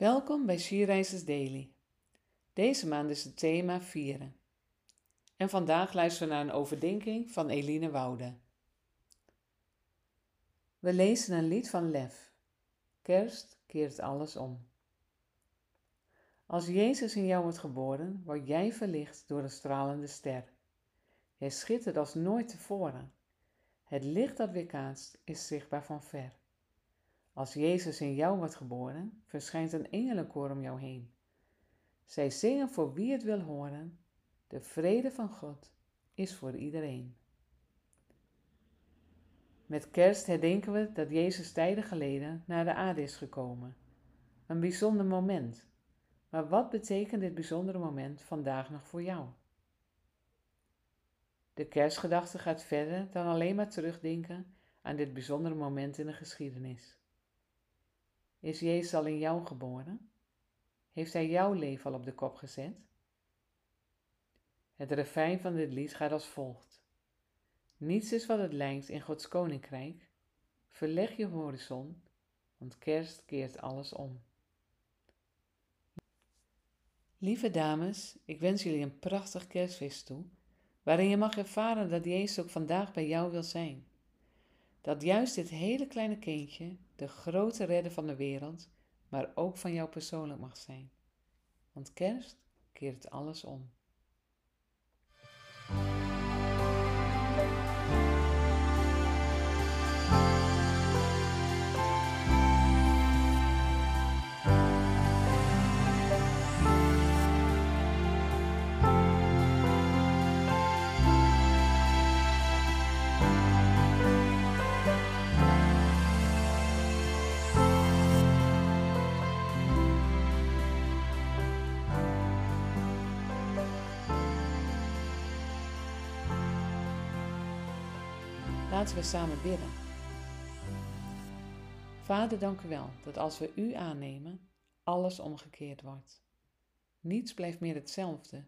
Welkom bij Skiereizers Daily. Deze maand is het thema vieren. En vandaag luisteren we naar een overdenking van Eline Woude. We lezen een lied van Lef. Kerst keert alles om. Als Jezus in jou wordt geboren, word jij verlicht door een stralende ster. Jij schittert als nooit tevoren. Het licht dat weerkaatst is zichtbaar van ver. Als Jezus in jou wordt geboren, verschijnt een engelenkoor om jou heen. Zij zingen voor wie het wil horen. De vrede van God is voor iedereen. Met kerst herdenken we dat Jezus tijden geleden naar de aarde is gekomen. Een bijzonder moment. Maar wat betekent dit bijzondere moment vandaag nog voor jou? De kerstgedachte gaat verder dan alleen maar terugdenken aan dit bijzondere moment in de geschiedenis. Is Jezus al in jou geboren? Heeft Hij jouw leven al op de kop gezet? Het refijn van dit lied gaat als volgt. Niets is wat het lijkt in Gods koninkrijk. Verleg je horizon, want kerst keert alles om. Lieve dames, ik wens jullie een prachtig kerstfeest toe, waarin je mag ervaren dat Jezus ook vandaag bij jou wil zijn dat juist dit hele kleine kindje de grote redder van de wereld, maar ook van jou persoonlijk mag zijn. Want kerst keert alles om. Laten we samen bidden. Vader, dank u wel dat als we u aannemen, alles omgekeerd wordt. Niets blijft meer hetzelfde.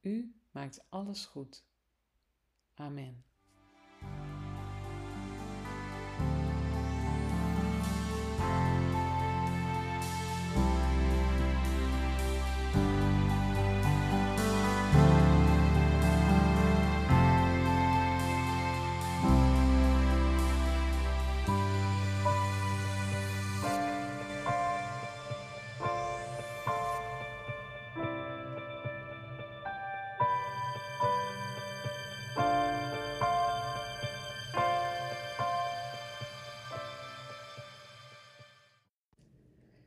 U maakt alles goed. Amen.